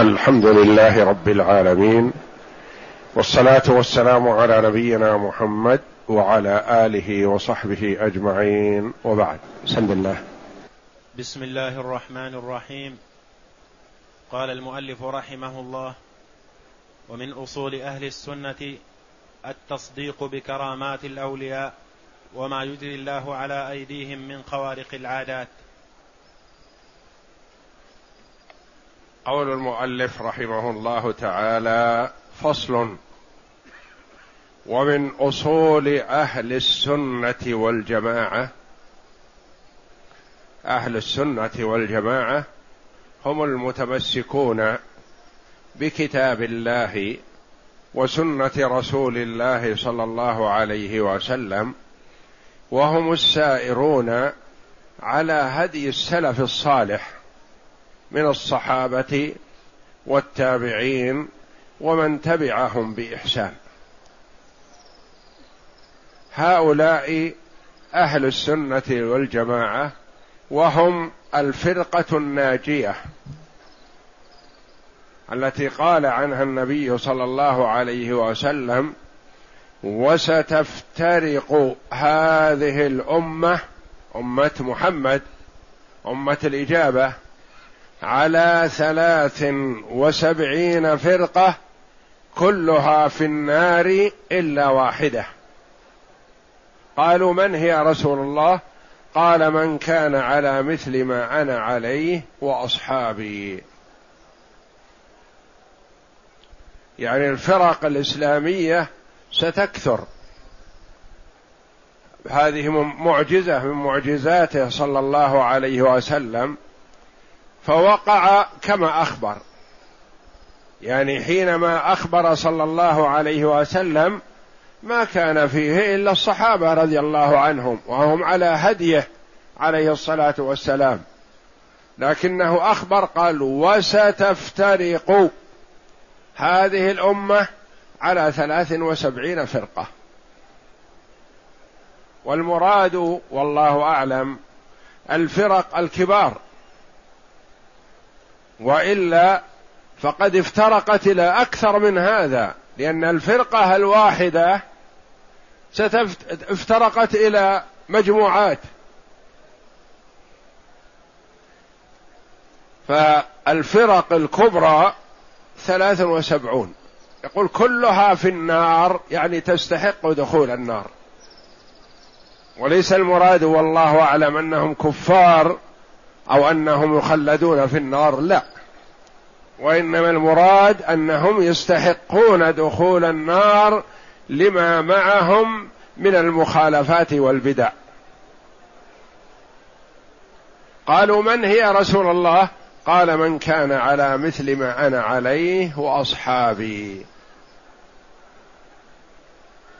الحمد لله رب العالمين والصلاة والسلام على نبينا محمد وعلى آله وصحبه أجمعين وبعد. بسم الله. بسم الله الرحمن الرحيم. قال المؤلف رحمه الله ومن أصول أهل السنة التصديق بكرامات الأولياء وما يجري الله على أيديهم من خوارق العادات. قول المؤلف رحمه الله تعالى فصل ومن أصول أهل السنة والجماعة أهل السنة والجماعة هم المتمسكون بكتاب الله وسنة رسول الله صلى الله عليه وسلم وهم السائرون على هدي السلف الصالح من الصحابة والتابعين ومن تبعهم بإحسان. هؤلاء أهل السنة والجماعة وهم الفرقة الناجية التي قال عنها النبي صلى الله عليه وسلم وستفترق هذه الأمة أمة محمد أمة الإجابة على ثلاث وسبعين فرقة كلها في النار إلا واحدة. قالوا من هي رسول الله؟ قال من كان على مثل ما أنا عليه وأصحابي. يعني الفرق الإسلامية ستكثر. هذه معجزة من معجزاته صلى الله عليه وسلم. فوقع كما أخبر. يعني حينما أخبر صلى الله عليه وسلم ما كان فيه إلا الصحابة رضي الله عنهم وهم على هديه عليه الصلاة والسلام. لكنه أخبر قال وستفترق هذه الأمة على ثلاث وسبعين فرقة. والمراد والله أعلم الفرق الكبار. وإلا فقد افترقت إلى أكثر من هذا لأن الفرقة الواحدة افترقت إلى مجموعات. فالفرق الكبرى ثلاث وسبعون. يقول كلها في النار يعني تستحق دخول النار. وليس المراد والله أعلم أنهم كفار أو أنهم يخلدون في النار لا. وإنما المراد أنهم يستحقون دخول النار لما معهم من المخالفات والبدع. قالوا من هي رسول الله؟ قال من كان على مثل ما أنا عليه وأصحابي.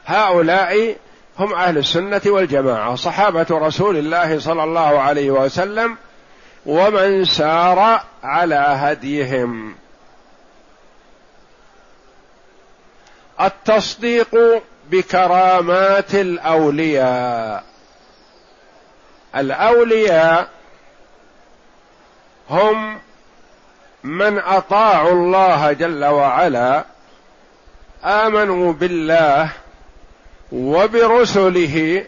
هؤلاء هم أهل السنة والجماعة صحابة رسول الله صلى الله عليه وسلم ومن سار على هديهم. التصديق بكرامات الأولياء. الأولياء هم من أطاعوا الله جل وعلا آمنوا بالله وبرسله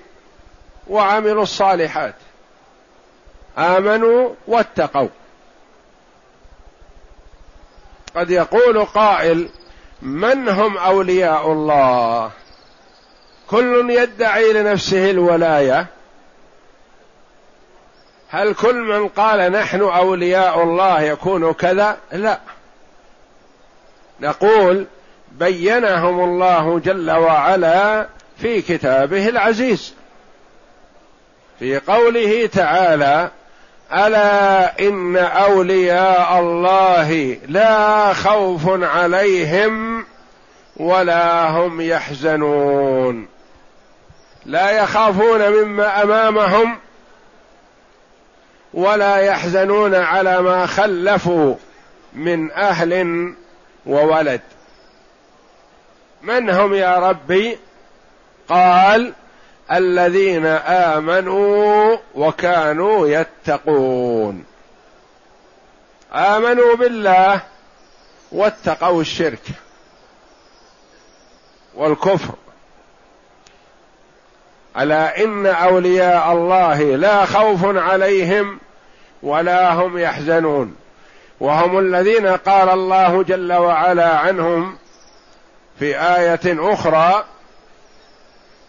وعملوا الصالحات. آمنوا واتقوا. قد يقول قائل من هم أولياء الله؟ كل يدعي لنفسه الولاية. هل كل من قال نحن أولياء الله يكون كذا؟ لا. نقول بينهم الله جل وعلا في كتابه العزيز. في قوله تعالى ألا إن أولياء الله لا خوف عليهم ولا هم يحزنون. لا يخافون مما أمامهم ولا يحزنون على ما خلفوا من أهل وولد. من هم يا ربي؟ قال الذين آمنوا وكانوا يتقون. آمنوا بالله واتقوا الشرك والكفر. ألا إن أولياء الله لا خوف عليهم ولا هم يحزنون. وهم الذين قال الله جل وعلا عنهم في آية أخرى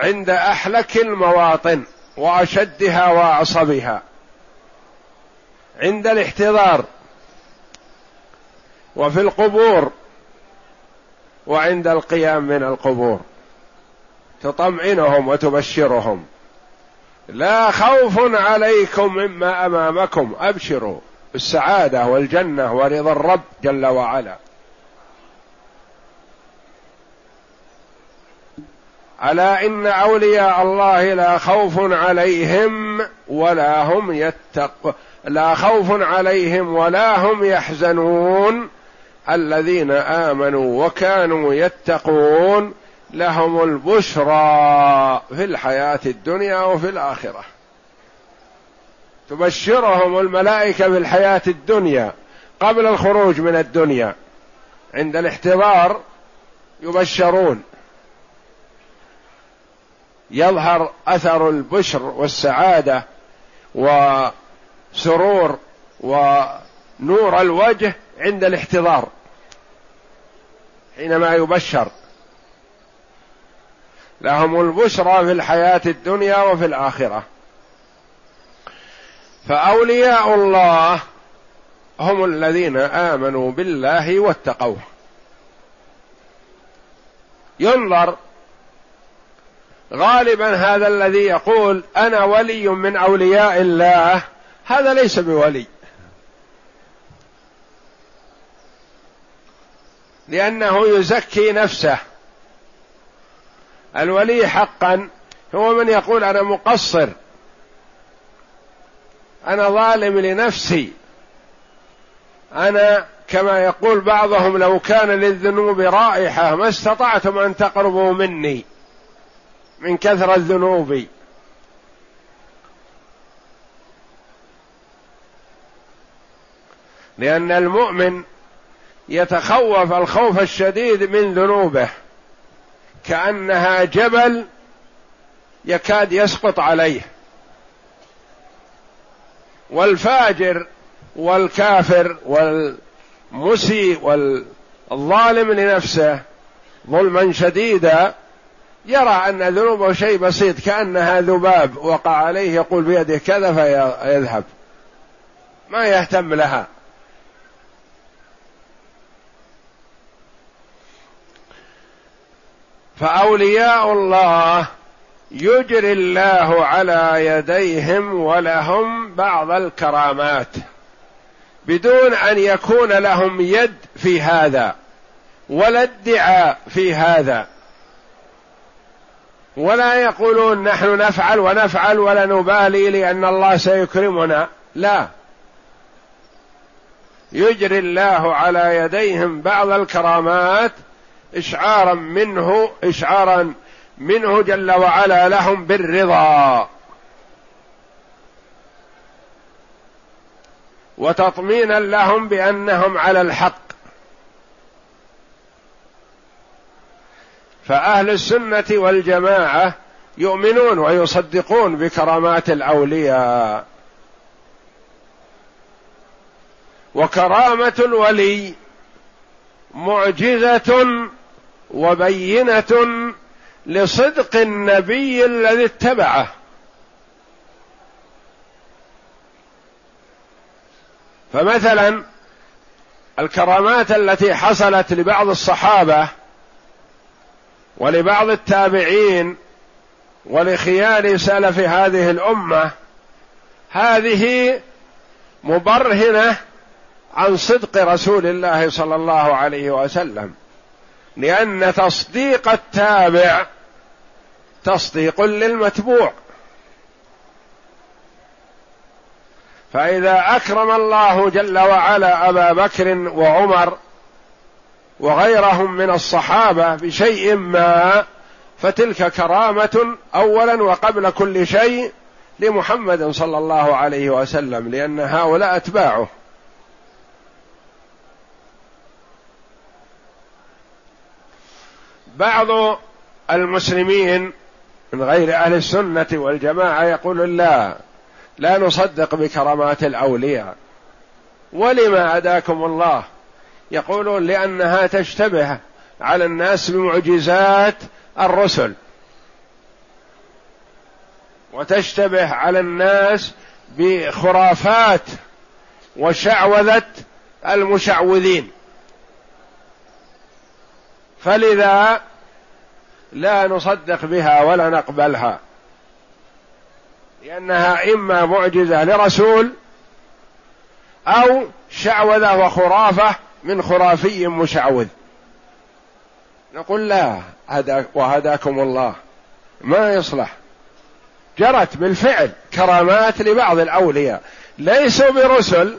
عند أحلك المواطن وأشدها وأعصبها. عند الاحتضار وفي القبور وعند القيام من القبور. تطمئنهم وتبشرهم. لا خوف عليكم مما أمامكم. أبشروا بالسعادة والجنة ورضا الرب جل وعلا. ألا إن أولياء الله لا خوف عليهم ولا هم يتق لا خوف عليهم ولا هم يحزنون. الذين آمنوا وكانوا يتقون لهم البشرى في الحياة الدنيا وفي الآخرة. تبشرهم الملائكة في الحياة الدنيا قبل الخروج من الدنيا. عند الاحتضار يبشرون. يظهر أثر البشر والسعادة وسرور ونور الوجه عند الاحتضار حينما يبشر. لهم البشرى في الحياة الدنيا وفي الآخرة. فأولياء الله هم الذين آمنوا بالله واتقوه. ينظر غالبا هذا الذي يقول أنا ولي من أولياء الله هذا ليس بولي. لأنه يزكي نفسه. الولي حقا هو من يقول أنا مقصر. أنا ظالم لنفسي. أنا كما يقول بعضهم لو كان للذنوب رائحة ما استطعتم أن تقربوا مني. من كثرة الذنوب. لأن المؤمن يتخوف الخوف الشديد من ذنوبه كأنها جبل يكاد يسقط عليه. والفاجر والكافر والمسيء والظالم لنفسه ظلما شديدا يرى أن ذنوبه شيء بسيط كأنها ذباب وقع عليه يقول بيده كذا فيذهب. ما يهتم لها. فأولياء الله يجري الله على يديهم ولهم بعض الكرامات بدون أن يكون لهم يد في هذا ولا ادعاء في هذا. ولا يقولون نحن نفعل ونفعل ولا نبالي لأن الله سيكرمنا. لا. يجري الله على يديهم بعض الكرامات اشعارا منه اشعارا منه جل وعلا لهم بالرضا. وتطمينا لهم بأنهم على الحق. فأهل السنة والجماعة يؤمنون ويصدقون بكرامات الأولياء. وكرامة الولي معجزة وبينة لصدق النبي الذي اتبعه. فمثلا الكرامات التي حصلت لبعض الصحابة ولبعض التابعين ولخيار سلف هذه الأمة هذه مبرهنة عن صدق رسول الله صلى الله عليه وسلم لأن تصديق التابع تصديق للمتبوع. فإذا أكرم الله جل وعلا أبا بكر وعمر وغيرهم من الصحابة بشيء ما فتلك كرامة اولا وقبل كل شيء لمحمد صلى الله عليه وسلم لأن هؤلاء أتباعه. بعض المسلمين من غير أهل السنة والجماعة يقول لا لا نصدق بكرامات الأولياء. ولما هداكم الله؟ يقولون لأنها تشتبه على الناس بمعجزات الرسل. وتشتبه على الناس بخرافات وشعوذة المشعوذين. فلذا لا نصدق بها ولا نقبلها. لأنها إما معجزة لرسول أو شعوذة وخرافة من خرافي مشعوذ. نقول لا وهداكم الله. ما يصلح. جرت بالفعل كرامات لبعض الأولياء. ليسوا برسل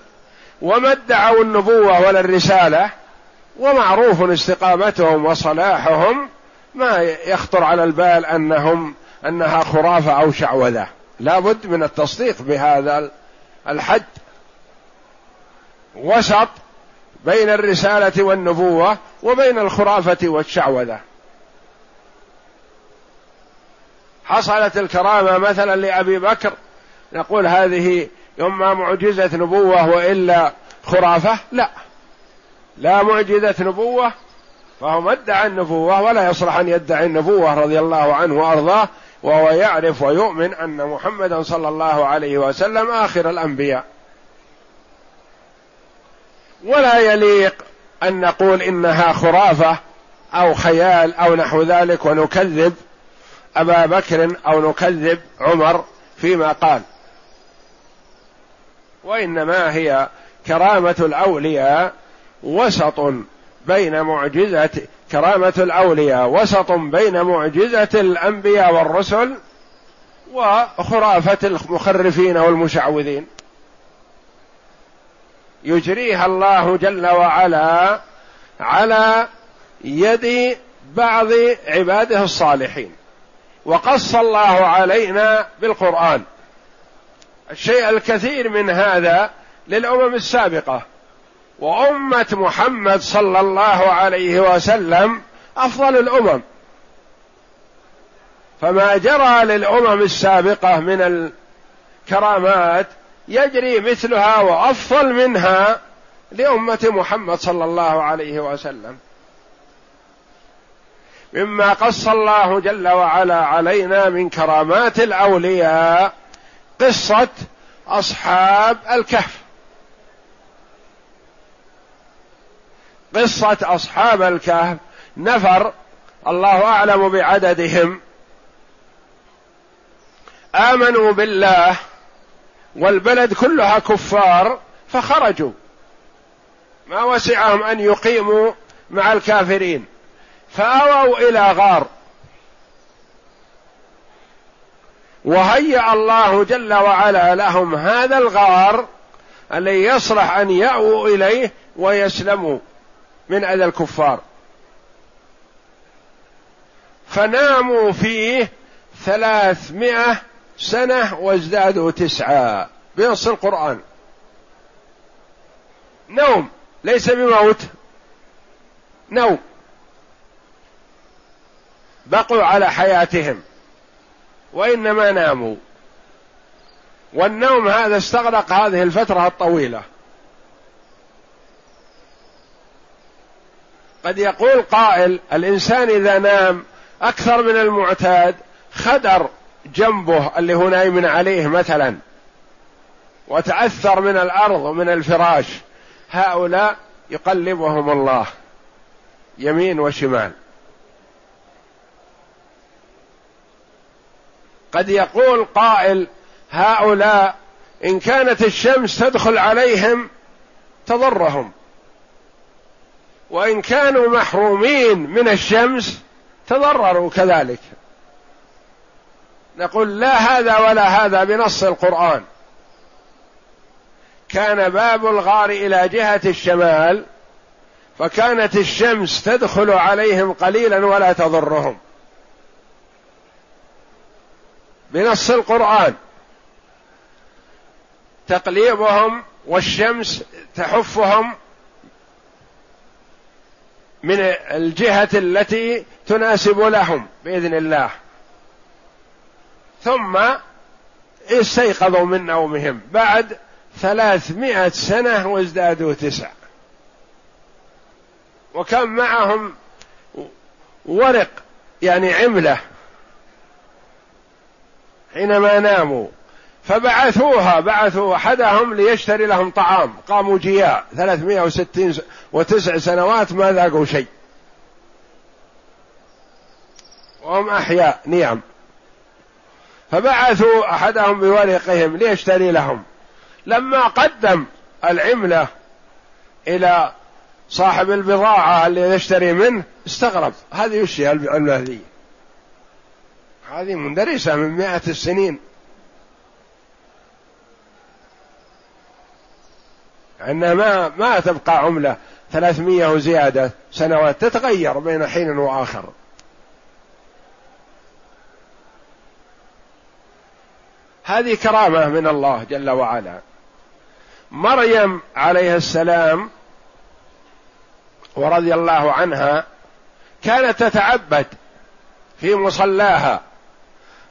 وما ادعوا النبوة ولا الرسالة ومعروف استقامتهم وصلاحهم ما يخطر على البال أنهم أنها خرافة أو شعوذة. لا بد من التصديق بهذا الحد. وسط بين الرسالة والنبوة وبين الخرافة والشعوذة. حصلت الكرامة مثلا لأبي بكر نقول هذه اما معجزه نبوة وإلا خرافة؟ لا. لا معجزة نبوة فهو ما ادعى النبوة ولا يصلح أن يدعي النبوة رضي الله عنه وأرضاه وهو يعرف ويؤمن أن محمدا صلى الله عليه وسلم آخر الأنبياء. ولا يليق أن نقول إنها خرافة أو خيال أو نحو ذلك ونكذب أبا بكر أو نكذب عمر فيما قال. وإنما هي كرامة الأولياء وسط بين معجزة كرامة الأولياء وسط بين معجزة الأنبياء والرسل وخرافة المخرفين والمشعوذين. يجريها الله جل وعلا على يد بعض عباده الصالحين. وقص الله علينا بالقرآن. الشيء الكثير من هذا للأمم السابقة. وأمة محمد صلى الله عليه وسلم أفضل الأمم. فما جرى للأمم السابقة من الكرامات يجري مثلها وأفضل منها لأمة محمد صلى الله عليه وسلم. مما قص الله جل وعلا علينا من كرامات الأولياء قصة أصحاب الكهف. قصة أصحاب الكهف نفر الله أعلم بعددهم. آمنوا بالله والبلد كلها كفار فخرجوا. ما وسعهم أن يقيموا مع الكافرين. فأووا إلى غار. وهيأ الله جل وعلا لهم هذا الغار الذي يصلح أن يأووا إليه ويسلموا من أذى الكفار. فناموا فيه ثلاثمائة سنة وازدادوا تسعة. بنص القرآن. نوم. ليس بموت. نوم. بقوا على حياتهم. وإنما ناموا. والنوم هذا استغرق هذه الفترة الطويلة. قد يقول قائل الإنسان إذا نام أكثر من المعتاد خدر جنبه اللي هو نايم عليه مثلا وتأثر من الأرض ومن الفراش هؤلاء يقلبهم الله يمين وشمال. قد يقول قائل هؤلاء إن كانت الشمس تدخل عليهم تضرهم وإن كانوا محرومين من الشمس تضرروا كذلك. نقول لا هذا ولا هذا بنص القرآن. كان باب الغار إلى جهة الشمال فكانت الشمس تدخل عليهم قليلا ولا تضرهم. بنص القرآن. تقليبهم والشمس تحفهم من الجهة التي تناسب لهم بإذن الله. ثم استيقظوا من نومهم. بعد ثلاثمائة سنة وازدادوا تسع وكان معهم ورق يعني عملة. حينما ناموا فبعثوها بعثوا أحدهم ليشتري لهم طعام. قاموا جياع. ثلاثمائة وستين وتسع سنوات ما ذاقوا شيء. وهم أحياء نيام فبعثوا أحدهم بورقهم ليشتري لهم. لما قدم العملة إلى صاحب البضاعة اللي يشتري منه استغرب. هذه وش العملة هذه هذه مندرسة من مئة السنين. أنها ما ما تبقى عملة ثلاثمية وزيادة سنوات تتغير بين حين وآخر. هذه كرامة من الله جل وعلا. مريم عليه السلام ورضي الله عنها كانت تتعبد في مصلاها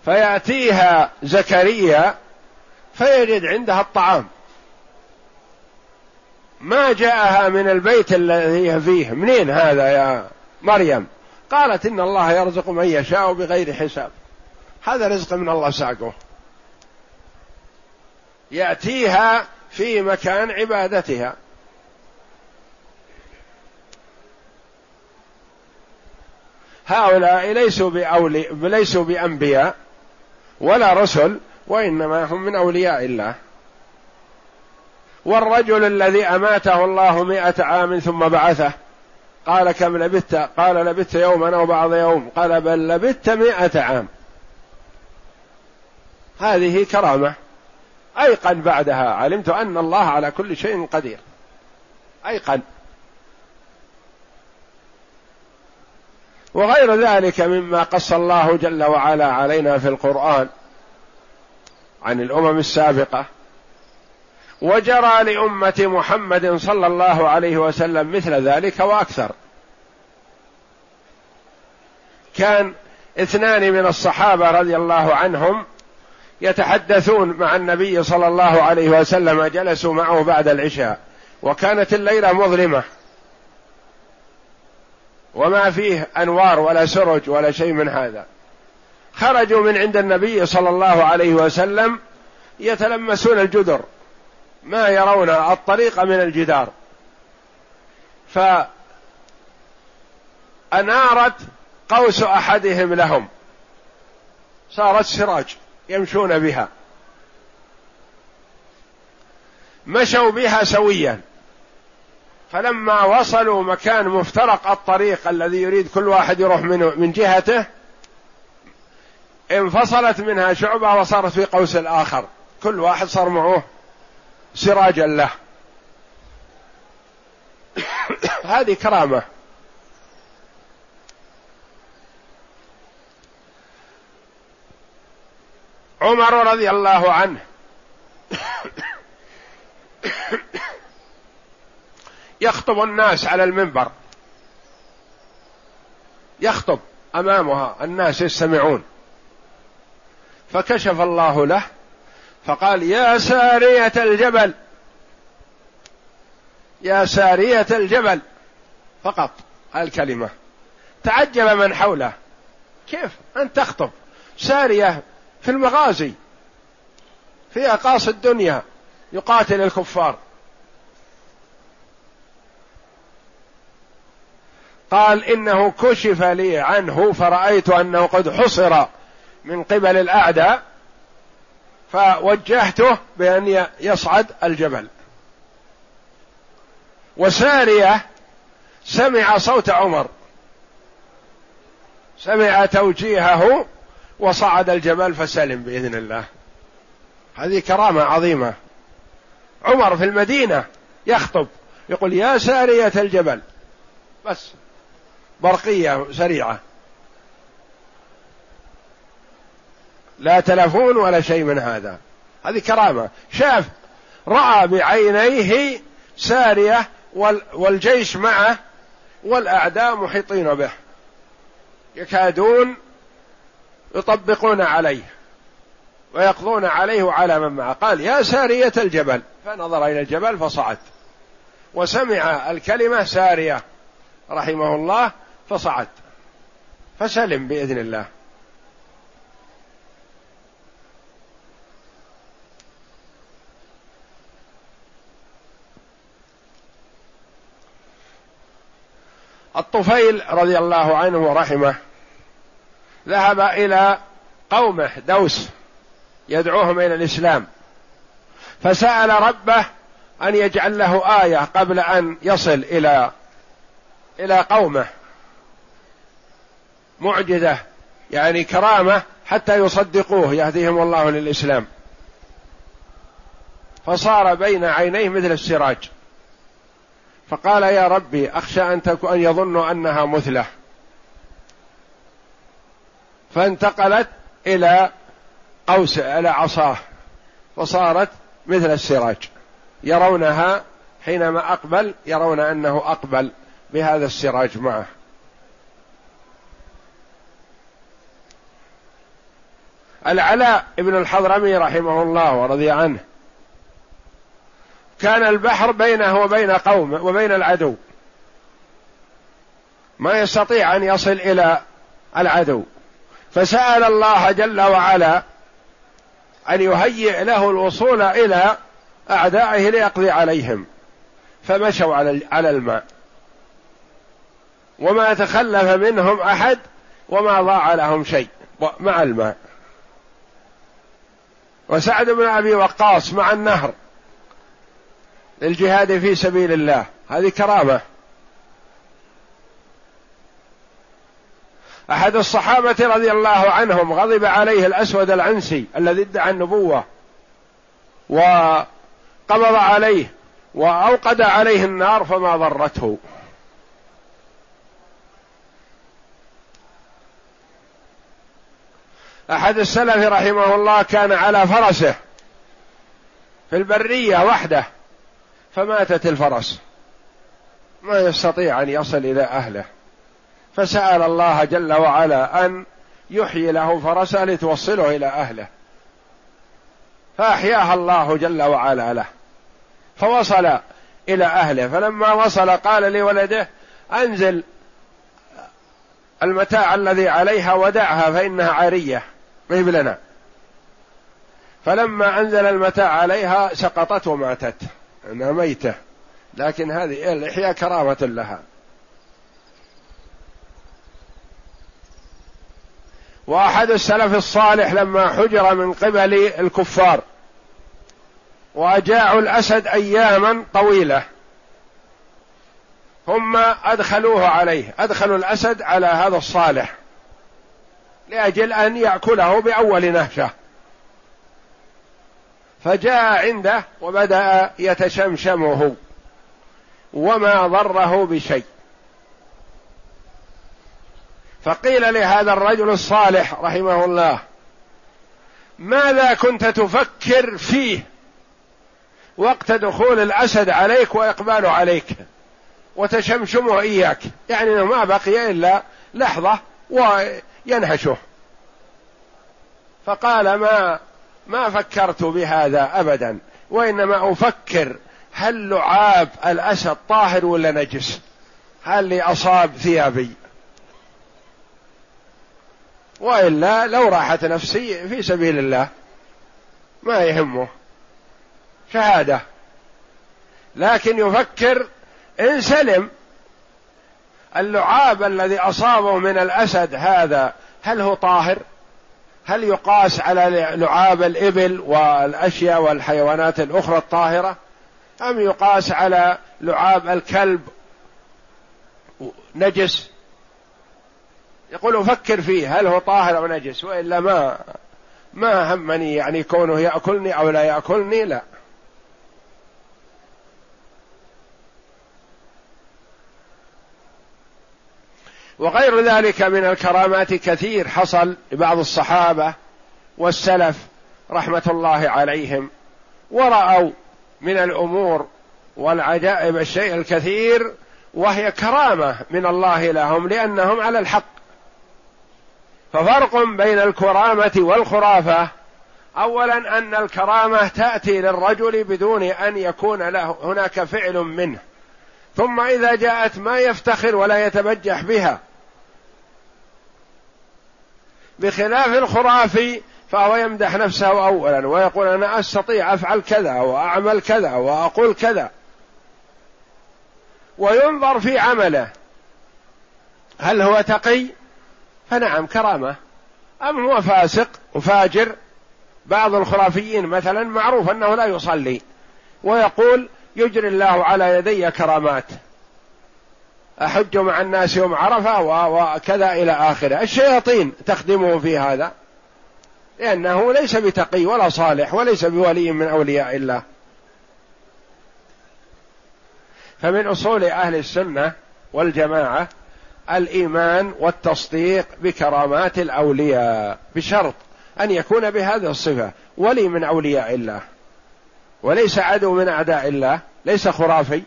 فيأتيها زكريا فيجد عندها الطعام. ما جاءها من البيت الذي هي فيه؟ منين هذا يا مريم؟ قالت إن الله يرزق من يشاء بغير حساب. هذا رزق من الله ساقه. يأتيها في مكان عبادتها. هؤلاء ليسوا بأولي ليسوا بأنبياء ولا رسل وإنما هم من أولياء الله. والرجل الذي أماته الله مئة عام ثم بعثه قال كم لبثت؟ قال لبثت يوما أو بعض يوم. قال بل لبثت مئة عام. هذه كرامة. أيقن بعدها. علمت أن الله على كل شيء قدير. أيقن. وغير ذلك مما قص الله جل وعلا علينا في القرآن عن الأمم السابقة. وجرى لأمة محمد صلى الله عليه وسلم مثل ذلك وأكثر. كان اثنان من الصحابة رضي الله عنهم يتحدثون مع النبي صلى الله عليه وسلم جلسوا معه بعد العشاء وكانت الليلة مظلمة. وما فيه أنوار ولا سرج ولا شيء من هذا. خرجوا من عند النبي صلى الله عليه وسلم يتلمسون الجدر ما يرون الطريق من الجدار. فأنارت قوس أحدهم لهم. صارت سراج. يمشون بها. مشوا بها سويا. فلما وصلوا مكان مفترق الطريق الذي يريد كل واحد يروح منه من جهته انفصلت منها شعبة وصارت في قوس الآخر. كل واحد صار معه سراجا له. هذه كرامة. عمر رضي الله عنه. يخطب الناس على المنبر. يخطب أمامها الناس يستمعون. فكشف الله له فقال يا سارية الجبل يا سارية الجبل. فقط الكلمة. تعجب من حوله. كيف انت تخطب؟ سارية في المغازي في أقاصي الدنيا يقاتل الكفار. قال إنه كشف لي عنه فرأيت أنه قد حصر من قبل الأعداء فوجهته بأن يصعد الجبل. وسارية سمع صوت عمر سمع توجيهه وصعد الجبل فسلم بإذن الله. هذه كرامة عظيمة. عمر في المدينة يخطب يقول يا سارية الجبل. بس برقية سريعة. لا تلفون ولا شيء من هذا. هذه كرامة. شاف رأى بعينيه سارية والجيش معه والأعداء محيطين به. يكادون يطبقون عليه ويقضون عليه وعلى من معه. قال يا سارية الجبل. فنظر إلى الجبل فصعد. وسمع الكلمة سارية رحمه الله فصعد. فسلم بإذن الله. الطفيل رضي الله عنه ورحمه ذهب إلى قومه دوس يدعوهم إلى الإسلام. فسأل ربه أن يجعل له آية قبل أن يصل إلى إلى قومه. معجزة يعني كرامة حتى يصدقوه يهديهم الله للإسلام. فصار بين عينيه مثل السراج. فقال يا ربي أخشى أن تكون أن يظنوا أنها مثله. فانتقلت إلى قوس إلى عصاه فصارت مثل السراج. يرونها حينما أقبل يرون أنه أقبل بهذا السراج معه. العلاء ابن الحضرمي رحمه الله ورضي عنه. كان البحر بينه وبين قومه وبين العدو. ما يستطيع أن يصل إلى العدو. فسأل الله جل وعلا أن يهيئ له الوصول إلى أعدائه ليقضي عليهم. فمشوا على على الماء. وما تخلف منهم أحد وما ضاع لهم شيء. مع الماء. وسعد بن أبي وقاص مع النهر للجهاد في سبيل الله. هذه كرامة. أحد الصحابة رضي الله عنهم غضب عليه الأسود العنسي الذي ادعى النبوة وقبض عليه وأوقد عليه النار فما ضرته. أحد السلف رحمه الله كان على فرسه في البرية وحده فماتت الفرس. ما يستطيع أن يصل إلى أهله. فسأل الله جل وعلا أن يحيي له فرسه لتوصله إلى أهله. فأحياها الله جل وعلا له. فوصل إلى أهله. فلما وصل قال لولده أنزل المتاع الذي عليها ودعها فإنها عارية. ما لنا. فلما أنزل المتاع عليها سقطت وماتت. انها ميتة. لكن هذه الاحياء كرامة لها. واحد السلف الصالح لما حجر من قبل الكفار واجاعوا الأسد أياما طويلة ثم أدخلوه عليه أدخلوا الأسد على هذا الصالح لأجل أن يأكله بأول نهشه فجاء عنده وبدأ يتشمشمه وما ضره بشيء. فقيل لهذا الرجل الصالح رحمه الله ماذا كنت تفكر فيه وقت دخول الأسد عليك واقباله عليك وتشمشمه إياك؟ يعني إنه ما بقي إلا لحظة وينهشه. فقال ما ما فكرت بهذا ابدا وإنما أفكر هل لعاب الأسد طاهر ولا نجس؟ هل أصاب ثيابي؟ وإلا لو راحت نفسي في سبيل الله. ما يهمه. شهادة. لكن يفكر إن سلم اللعاب الذي أصابه من الأسد هذا هل هو طاهر؟ هل يقاس على لعاب الإبل والأشياء والحيوانات الأخرى الطاهرة؟ أم يقاس على لعاب الكلب؟ نجس. يقول أفكر فيه هل هو طاهر أو نجس؟ وإلا ما ما همني يعني كونه يأكلني أو لا يأكلني لا. وغير ذلك من الكرامات كثير حصل لبعض الصحابة والسلف رحمة الله عليهم ورأوا من الأمور والعجائب الشيء الكثير وهي كرامة من الله لهم لأنهم على الحق. ففرق بين الكرامة والخرافة. اولا أن الكرامة تأتي للرجل بدون أن يكون له هناك فعل منه. ثم إذا جاءت ما يفتخر ولا يتبجح بها. بخلاف الخرافي فهو يمدح نفسه اولا ويقول أنا أستطيع أفعل كذا وأعمل كذا وأقول كذا. وينظر في عمله. هل هو تقي؟ فنعم كرامة. أم هو فاسق وفاجر؟ بعض الخرافيين مثلا معروف أنه لا يصلي ويقول يجري الله على يدي كرامات. أحج مع الناس يوم عرفة وكذا إلى آخره. الشياطين تخدمه في هذا لأنه ليس بتقي ولا صالح وليس بولي من أولياء الله. فمن أصول أهل السنة والجماعة الإيمان والتصديق بكرامات الأولياء بشرط أن يكون بهذه الصفة. ولي من أولياء الله وليس عدو من أعداء الله ليس خرافي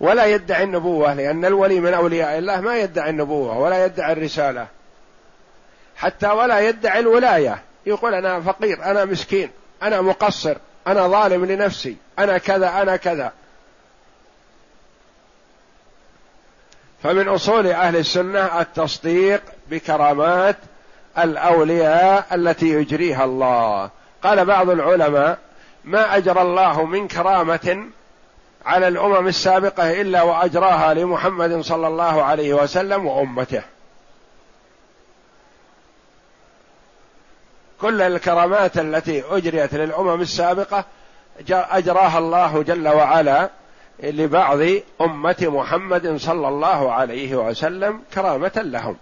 ولا يدعي النبوة لأن الولي من أولياء الله ما يدعي النبوة ولا يدعي الرسالة حتى ولا يدعي الولاية. يقول أنا فقير أنا مسكين أنا مقصر أنا ظالم لنفسي أنا كذا أنا كذا. فمن أصول أهل السنة التصديق بكرامات الأولياء التي يجريها الله. قال بعض العلماء ما أجرى الله من كرامة على الأمم السابقة إلا وأجراها لمحمد صلى الله عليه وسلم وأمته. كل الكرامات التي أجريت للأمم السابقة أجراها الله جل وعلا لبعض أمة محمد صلى الله عليه وسلم كرامة لهم.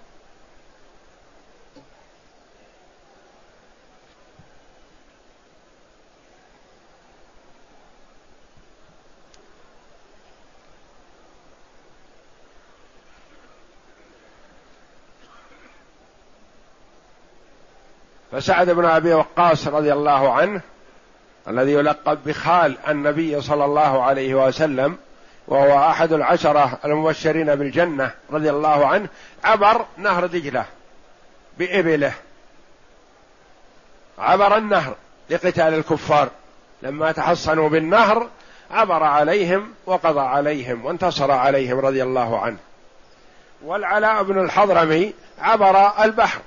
فسعد بن أبي وقاص رضي الله عنه الذي يلقب بخال النبي صلى الله عليه وسلم وهو أحد العشرة المبشرين بالجنة رضي الله عنه عبر نهر دجلة بإبله. عبر النهر لقتال الكفار. لما تحصنوا بالنهر عبر عليهم وقضى عليهم وانتصر عليهم رضي الله عنه. والعلاء بن الحضرمي عبر البحر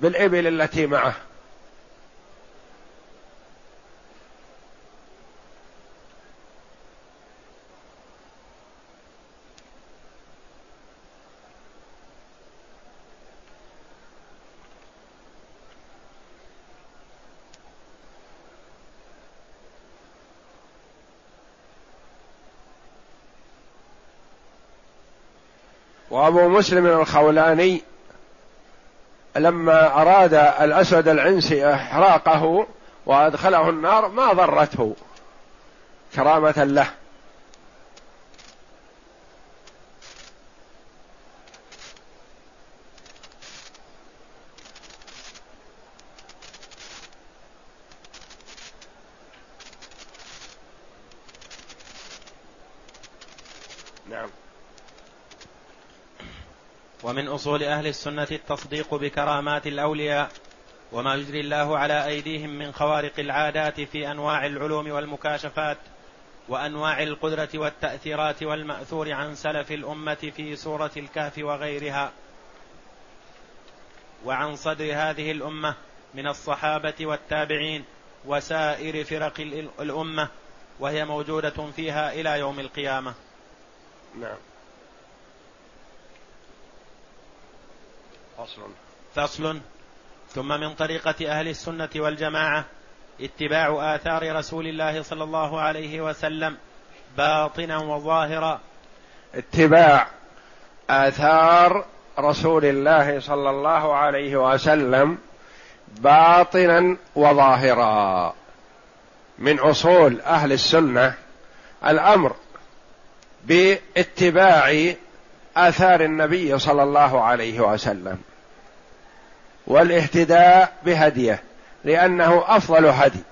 بالإبل التي معه. وابو مسلم الخولاني لما أراد الأسود العنسي إحراقه وأدخله النار ما ضرته كرامة له. ومن أصول أهل السنة التصديق بكرامات الأولياء وما يجري الله على أيديهم من خوارق العادات في أنواع العلوم والمكاشفات وأنواع القدرة والتأثيرات والمأثور عن سلف الأمة في سورة الكهف وغيرها. وعن صدر هذه الأمة من الصحابة والتابعين وسائر فرق الأمة وهي موجودة فيها إلى يوم القيامة. نعم. فصل فصل. ثم من طريقة أهل السنة والجماعة اتباع آثار رسول الله صلى الله عليه وسلم باطنا وظاهرا. اتباع آثار رسول الله صلى الله عليه وسلم باطنا وظاهرا. من أصول أهل السنة الأمر باتباع آثار النبي صلى الله عليه وسلم. والاهتداء بهديه لأنه أفضل هدي.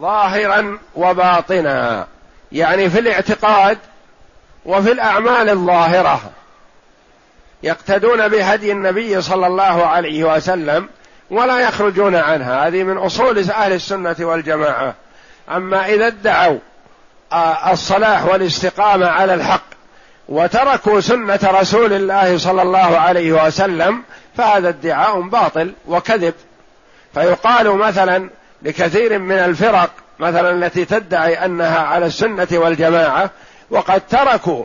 ظاهرا وباطنا يعني في الاعتقاد وفي الأعمال الظاهرة. يقتدون بهدي النبي صلى الله عليه وسلم ولا يخرجون عنها. هذه من أصول أهل السنة والجماعة. أما إذا ادعوا آه، الصلاح والاستقامة على الحق وتركوا سنة رسول الله صلى الله عليه وسلم فهذا ادعاء باطل وكذب. فيقال مثلا لكثير من الفرق مثلا التي تدعي أنها على السنة والجماعة وقد تركوا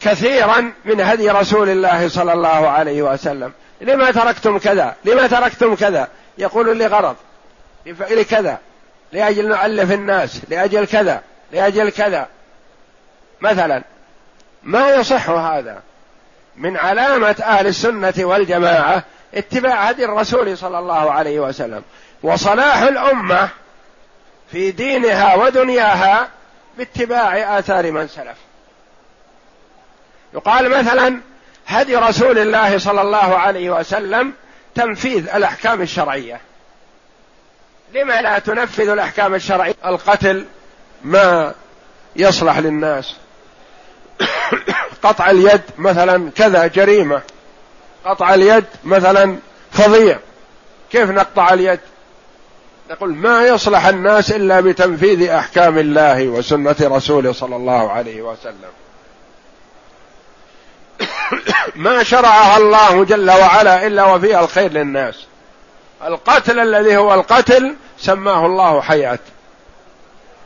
كثيرا من هدي رسول الله صلى الله عليه وسلم. لما تركتم كذا؟ لما تركتم كذا؟ يقول لغرض لكذا لأجل نؤلف الناس لأجل كذا لأجل كذا. مثلا ما يصح هذا؟ من علامة أهل السنة والجماعة اتباع هدي الرسول صلى الله عليه وسلم. وصلاح الأمة في دينها ودنياها باتباع آثار من سلف. يقال مثلا هدي رسول الله صلى الله عليه وسلم تنفيذ الأحكام الشرعية. لما لا تنفذ الأحكام الشرعية؟ القتل ما يصلح للناس. قطع اليد مثلا كذا جريمة. قطع اليد مثلا فظيع. كيف نقطع اليد؟ نقول ما يصلح الناس إلا بتنفيذ أحكام الله وسنة رسوله صلى الله عليه وسلم. ما شرعها الله جل وعلا إلا وفيها الخير للناس. القتل الذي هو القتل سماه الله حياة.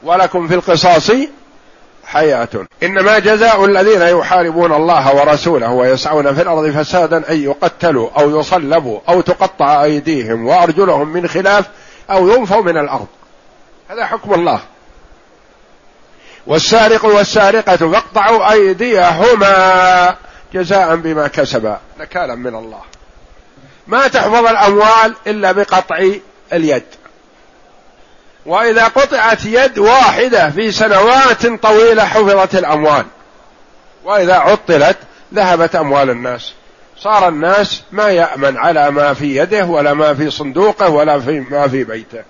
ولكم في القصاص حياة. إنما جزاء الذين يحاربون الله ورسوله ويسعون في الأرض فسادا أن يقتلوا أو يصلبوا أو تقطع أيديهم وأرجلهم من خلاف أو ينفوا من الأرض. هذا حكم الله. والسارق والسارقة فاقطعوا أيديهما جزاء بما كسبا. نكالا من الله. ما تحفظ الأموال إلا بقطع اليد. وإذا قطعت يد واحدة في سنوات طويلة حفظت الأموال. وإذا عطلت ذهبت أموال الناس. صار الناس ما يأمن على ما في يده ولا ما في صندوقه ولا في ما في بيته.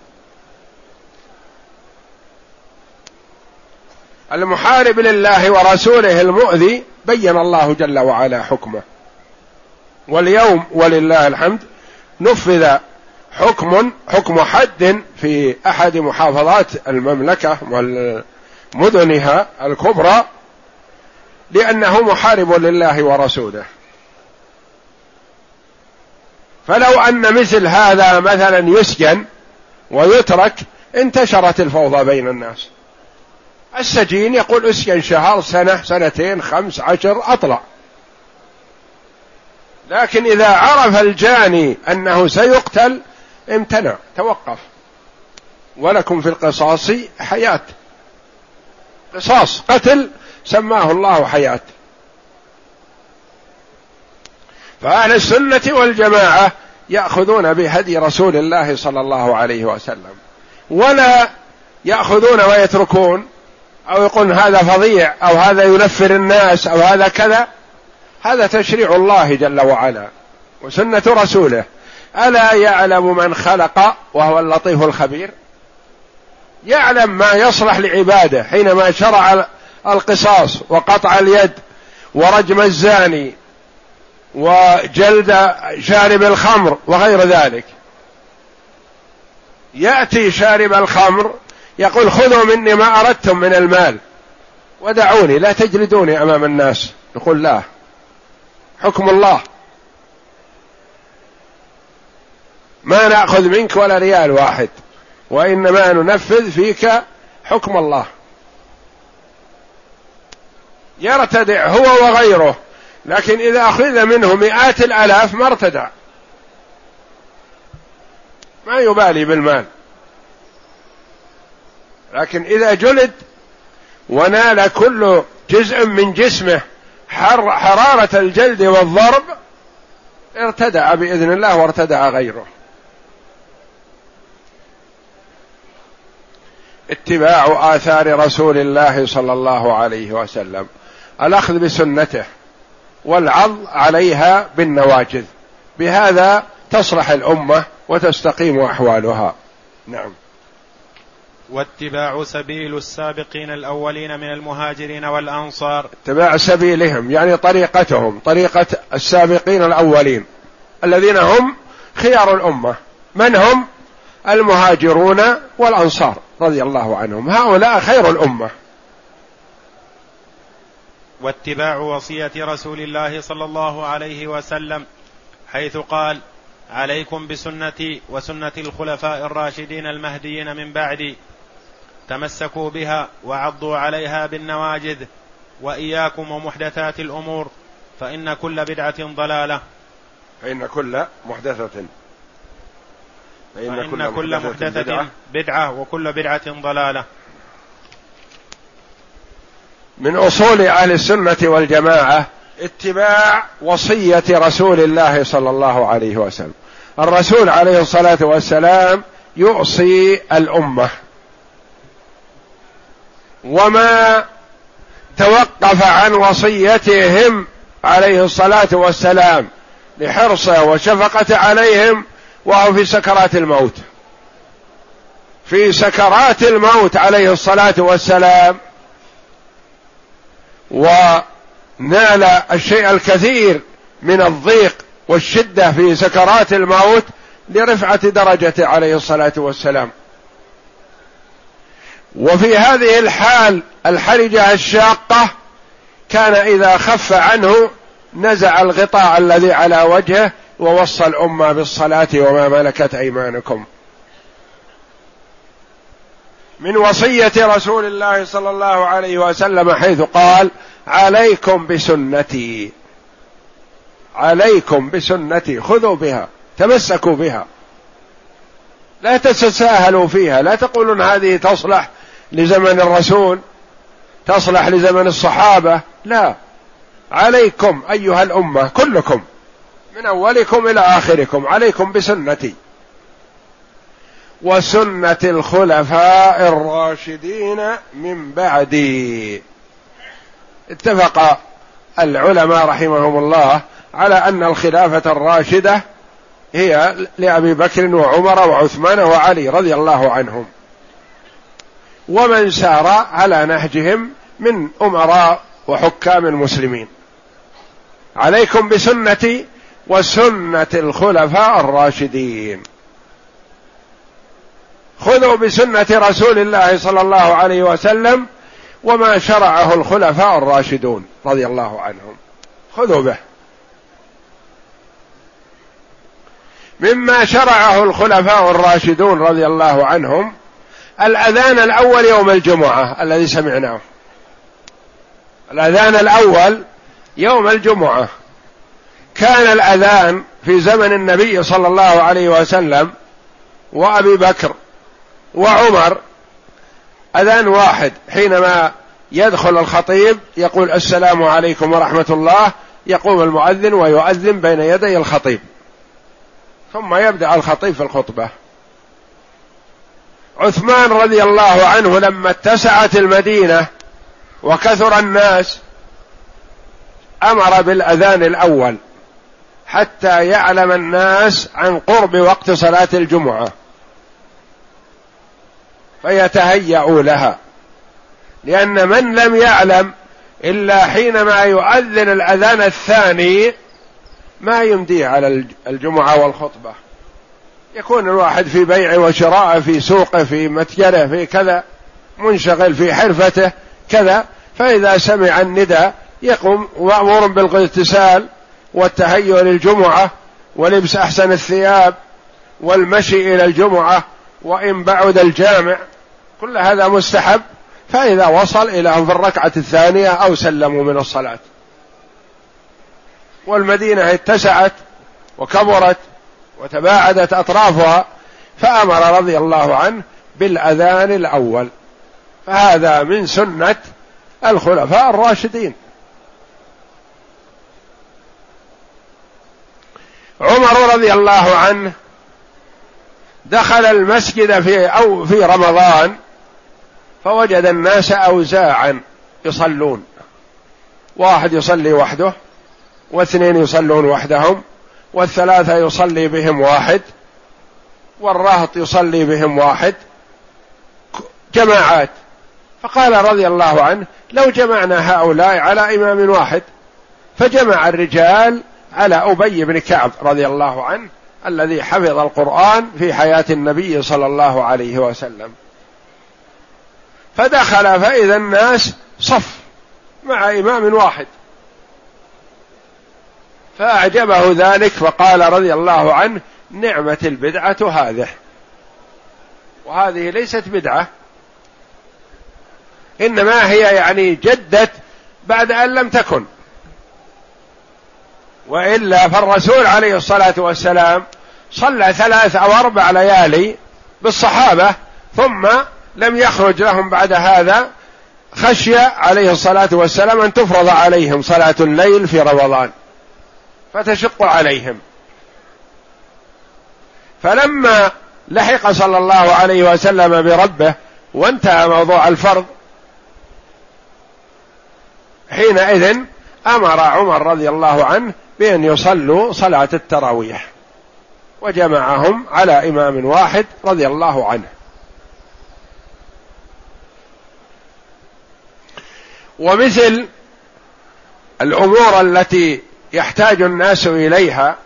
المحارب لله ورسوله المؤذي بين الله جل وعلا حكمه. واليوم ولله الحمد نفذ حكم حكم حد في أحد محافظات المملكة ومدنها الكبرى لأنه محارب لله ورسوله. فلو أن مثل هذا مثلا يسجن ويترك انتشرت الفوضى بين الناس. السجين يقول اسكن شهر سنة سنتين خمس عشر أطلع. لكن إذا عرف الجاني أنه سيقتل امتنع توقف. ولكم في القصاص حياة. قصاص قتل سماه الله حياة. فأهل السنة والجماعة يأخذون بهدي رسول الله صلى الله عليه وسلم. ولا يأخذون ويتركون أو يقول هذا فظيع أو هذا ينفر الناس أو هذا كذا. هذا تشريع الله جل وعلا وسنة رسوله. ألا يعلم من خلق وهو اللطيف الخبير؟ يعلم ما يصلح لعباده حينما شرع القصاص وقطع اليد ورجم الزاني وجلد شارب الخمر وغير ذلك. يأتي شارب الخمر يقول خذوا مني ما أردتم من المال. ودعوني لا تجلدوني أمام الناس. نقول لا. حكم الله. ما نأخذ منك ولا ريال واحد وإنما ننفذ فيك حكم الله. يرتدع هو وغيره لكن إذا أخذ منه مئات الألاف ما ارتدع. ما يبالي بالمال. لكن إذا جلد ونال كل جزء من جسمه حر حرارة الجلد والضرب ارتدع بإذن الله وارتدع غيره. اتباع آثار رسول الله صلى الله عليه وسلم. الأخذ بسنته والعض عليها بالنواجذ. بهذا تصلح الأمة وتستقيم أحوالها. نعم. واتباع سبيل السابقين الأولين من المهاجرين والأنصار. اتباع سبيلهم يعني طريقتهم طريقة السابقين الأولين الذين هم خيار الأمة. من هم؟ المهاجرون والأنصار رضي الله عنهم. هؤلاء خير الأمة. واتباع وصية رسول الله صلى الله عليه وسلم حيث قال عليكم بسنتي وسنة الخلفاء الراشدين المهديين من بعدي تمسكوا بها وعضوا عليها بالنواجذ وإياكم ومحدثات الأمور فإن كل بدعة ضلالة. فإن كل محدثة. فإن, فإن كل محدثة بدعة, بدعة وكل بدعة ضلالة. من أصول أهل السنة والجماعة اتباع وصية رسول الله صلى الله عليه وسلم. الرسول عليه الصلاة والسلام يوصي الأمة. وما توقف عن وصيتهم عليه الصلاة والسلام لحرصه وشفقة عليهم وهو في سكرات الموت. في سكرات الموت عليه الصلاة والسلام. ونال الشيء الكثير من الضيق والشدة في سكرات الموت لرفعة درجته عليه الصلاة والسلام. وفي هذه الحال الحرجة الشاقة كان إذا خف عنه نزع الغطاء الذي على وجهه ووصى الأمة بالصلاة وما ملكت أيمانكم. من وصية رسول الله صلى الله عليه وسلم حيث قال عليكم بسنتي. عليكم بسنتي. خذوا بها. تمسكوا بها. لا تتساهلوا فيها. لا تقولون هذه تصلح لزمن الرسول تصلح لزمن الصحابة لا. عليكم أيها الأمة كلكم من أولكم إلى آخركم عليكم بسنتي. وسنة الخلفاء الراشدين من بعدي. اتفق العلماء رحمهم الله على أن الخلافة الراشدة هي لأبي بكر وعمر وعثمان وعلي رضي الله عنهم. ومن سار على نهجهم من أمراء وحكام المسلمين. عليكم بسنتي وسنة الخلفاء الراشدين. خذوا بسنة رسول الله صلى الله عليه وسلم وما شرعه الخلفاء الراشدون رضي الله عنهم. خذوا به. مما شرعه الخلفاء الراشدون رضي الله عنهم الأذان الأول يوم الجمعة الذي سمعناه. الأذان الأول يوم الجمعة. كان الأذان في زمن النبي صلى الله عليه وسلم وأبي بكر وعمر. أذان واحد حينما يدخل الخطيب يقول السلام عليكم ورحمة الله يقوم المؤذن ويؤذن بين يدي الخطيب. ثم يبدأ الخطيب في الخطبة. عثمان رضي الله عنه لما اتسعت المدينة وكثر الناس أمر بالأذان الأول حتى يعلم الناس عن قرب وقت صلاة الجمعة فيتهيأوا لها. لأن من لم يعلم إلا حينما يؤذن الأذان الثاني ما يمديه على الجمعة والخطبة. يكون الواحد في بيع وشراء في سوقه في متجره في كذا منشغل في حرفته كذا. فإذا سمع النداء يقوم مأمور بالاغتسال والتهيؤ للجمعة ولبس أحسن الثياب والمشي إلى الجمعة وإن بعد الجامع كل هذا مستحب. فإذا وصل إلى في الركعة الثانية أو سلموا من الصلاة. والمدينة اتسعت وكبرت وتباعدت أطرافها فأمر رضي الله عنه بالأذان الأول. فهذا من سنة الخلفاء الراشدين. عمر رضي الله عنه دخل المسجد في أو في رمضان فوجد الناس اوزاعا يصلون. واحد يصلي وحده واثنين يصلون وحدهم والثلاثة يصلي بهم واحد والرهط يصلي بهم واحد جماعات. فقال رضي الله عنه لو جمعنا هؤلاء على إمام واحد فجمع الرجال على أبي بن كعب رضي الله عنه الذي حفظ القرآن في حياة النبي صلى الله عليه وسلم. فدخل فإذا الناس صف مع إمام واحد. فأعجبه ذلك فقال رضي الله عنه نعمة البدعة هذه. وهذه ليست بدعة. إنما هي يعني جدت بعد أن لم تكن. وإلا فالرسول عليه الصلاة والسلام صلى ثلاث أو أربع ليالي بالصحابة ثم لم يخرج لهم بعد هذا خشي عليه الصلاة والسلام أن تفرض عليهم صلاة الليل في رمضان. فتشق عليهم. فلما لحق صلى الله عليه وسلم بربه وانتهى موضوع الفرض حينئذ أمر عمر رضي الله عنه بأن يصلوا صلاة التراويح وجمعهم على إمام واحد رضي الله عنه. ومثل الأمور التي يحتاج الناس إليها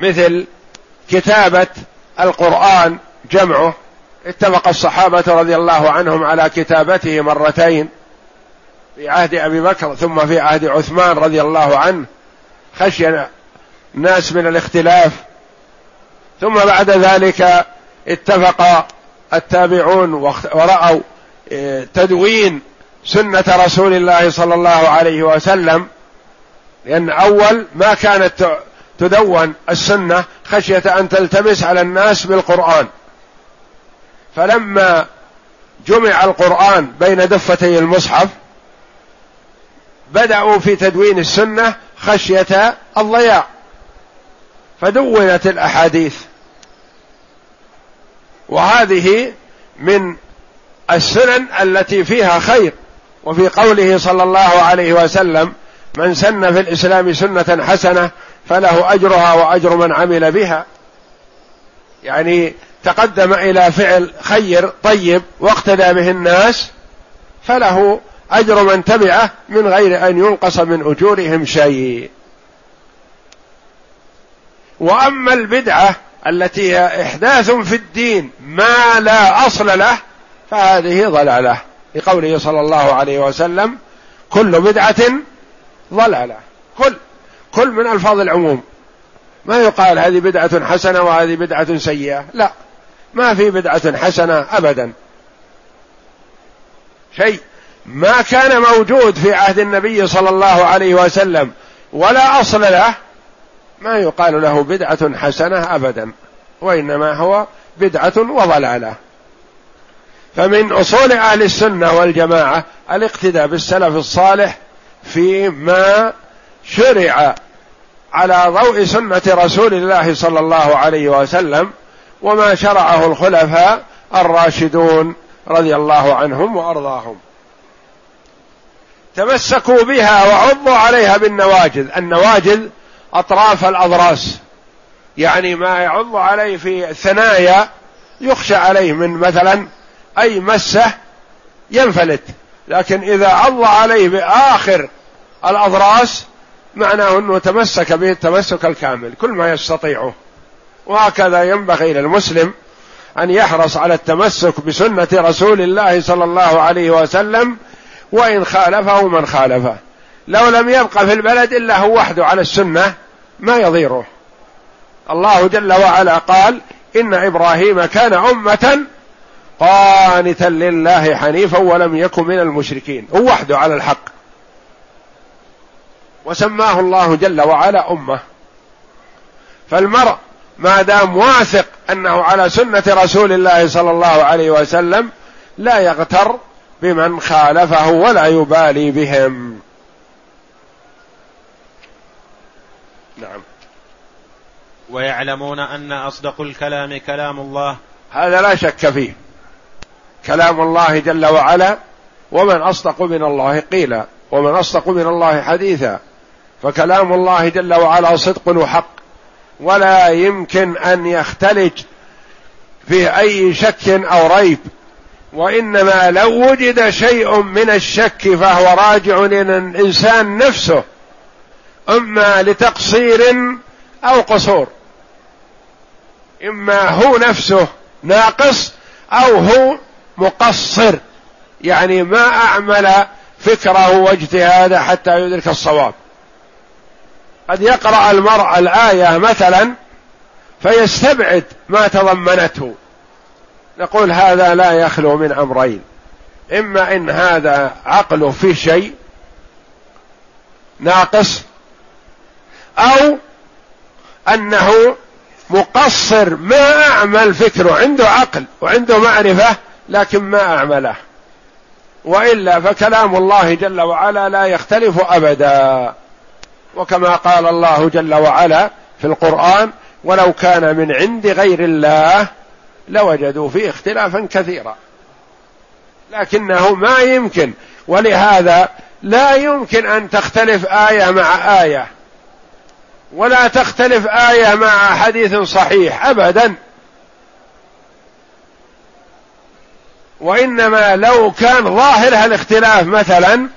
مثل كتابة القرآن جمعه. اتفق الصحابة رضي الله عنهم على كتابته مرتين في عهد أبي بكر ثم في عهد عثمان رضي الله عنه. خشي الناس من الاختلاف. ثم بعد ذلك اتفق التابعون ورأوا إيه، تدوين سنة رسول الله صلى الله عليه وسلم لأن أول ما كانت تدون السنة خشية أن تلتبس على الناس بالقرآن. فلما جمع القرآن بين دفتي المصحف بدأوا في تدوين السنة خشية الضياع. فدونت الأحاديث. وهذه من السنن التي فيها خير وفي قوله صلى الله عليه وسلم من سن في الإسلام سنة حسنة فله أجرها وأجر من عمل بها. يعني تقدم إلى فعل خير طيب واقتدى به الناس فله أجر من تبعه من غير أن ينقص من أجورهم شيء. وأما البدعة التي هي إحداث في الدين ما لا أصل له فهذه ضلالة. لقوله صلى الله عليه وسلم كل بدعة ضلالة. كل كل من ألفاظ العموم. ما يقال هذه بدعة حسنة وهذه بدعة سيئة. لا. ما في بدعة حسنة ابدا. شيء ما كان موجود في عهد النبي صلى الله عليه وسلم ولا أصل له ما يقال له بدعة حسنة أبدا وإنما هو بدعة وضلالة. فمن أصول أهل السنة والجماعة الاقتداء بالسلف الصالح فيما شرع على ضوء سنة رسول الله صلى الله عليه وسلم وما شرعه الخلفاء الراشدون رضي الله عنهم وأرضاهم. تمسكوا بها وعضوا عليها بالنواجذ. النواجذ أطراف الأضراس. يعني ما يعض عليه في الثنايا يخشى عليه من مثلا أي مسه ينفلت. لكن إذا عض عليه بآخر الأضراس معناه أنه تمسك به التمسك الكامل كل ما يستطيعه. وهكذا ينبغي للمسلم أن يحرص على التمسك بسنة رسول الله صلى الله عليه وسلم وإن خالفه من خالفه. لو لم يبقى في البلد إلا هو وحده على السنة ما يضيره. الله جل وعلا قال إن إبراهيم كان أمة قانتا لله حنيفا ولم يكن من المشركين. هو وحده على الحق. وسماه الله جل وعلا أمة. فالمرء ما دام واثق أنه على سنة رسول الله صلى الله عليه وسلم لا يغتر بمن خالفه ولا يبالي بهم. نعم. ويعلمون أن أصدق الكلام كلام الله. هذا لا شك فيه. كلام الله جل وعلا ومن أصدق من الله قيلا ومن أصدق من الله حديثا. فكلام الله جل وعلا صدق وحق. ولا يمكن أن يختلج في أي شك أو ريب. وإنما لو وجد شيء من الشك فهو راجع إلى الانسان نفسه. إما لتقصير أو قصور. إما هو نفسه ناقص أو هو مقصر. يعني ما أعمل فكره واجتهاده حتى يدرك الصواب. قد يقرأ المرء الآية مثلا فيستبعد ما تضمنته. نقول هذا لا يخلو من أمرين. إما إن هذا عقله في شيء ناقص أو أنه مقصر ما أعمل فكره عنده عقل وعنده معرفة لكن ما أعمله. وإلا فكلام الله جل وعلا لا يختلف ابدا. وكما قال الله جل وعلا في القرآن ولو كان من عند غير الله لوجدوا فيه اختلافا كثيرا لكنه ما يمكن ولهذا لا يمكن أن تختلف آية مع آية ولا تختلف آية مع حديث صحيح ابدا. وإنما لو كان ظاهر الاختلاف مثلا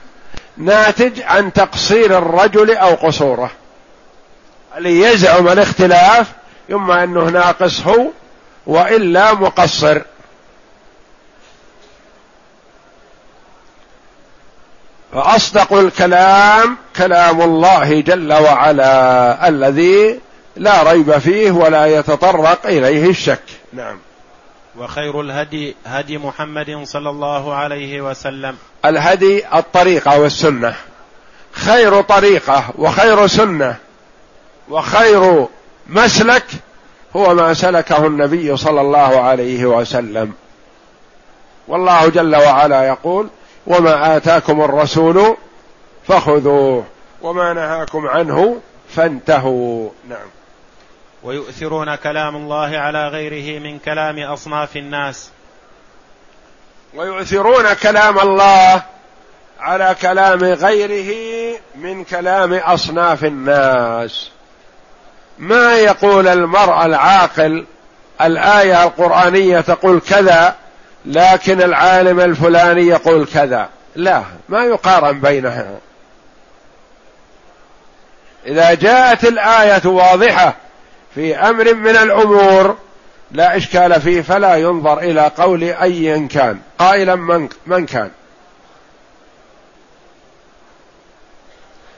ناتج عن تقصير الرجل أو قصوره. اللي يزعم الاختلاف اما انه ناقص هو وإلا مقصر. فأصدق الكلام كلام الله جل وعلا الذي لا ريب فيه ولا يتطرق إليه الشك. نعم. وخير الهدي هدي محمد صلى الله عليه وسلم. الهدي الطريقة والسنة. خير طريقة وخير سنة. وخير مسلك هو ما سلكه النبي صلى الله عليه وسلم. والله جل وعلا يقول وما آتاكم الرسول فخذوه وما نهاكم عنه فانتهوا. نعم. ويؤثرون كلام الله على غيره من كلام أصناف الناس. ويؤثرون كلام الله على كلام غيره من كلام أصناف الناس. ما يقول المرء العاقل الآية القرآنية تقول كذا لكن العالم الفلاني يقول كذا. لا ما يقارن بينها إذا جاءت الآية واضحة في أمر من الأمور لا إشكال فيه فلا ينظر إلى قول ايا كان قائلا من من كان.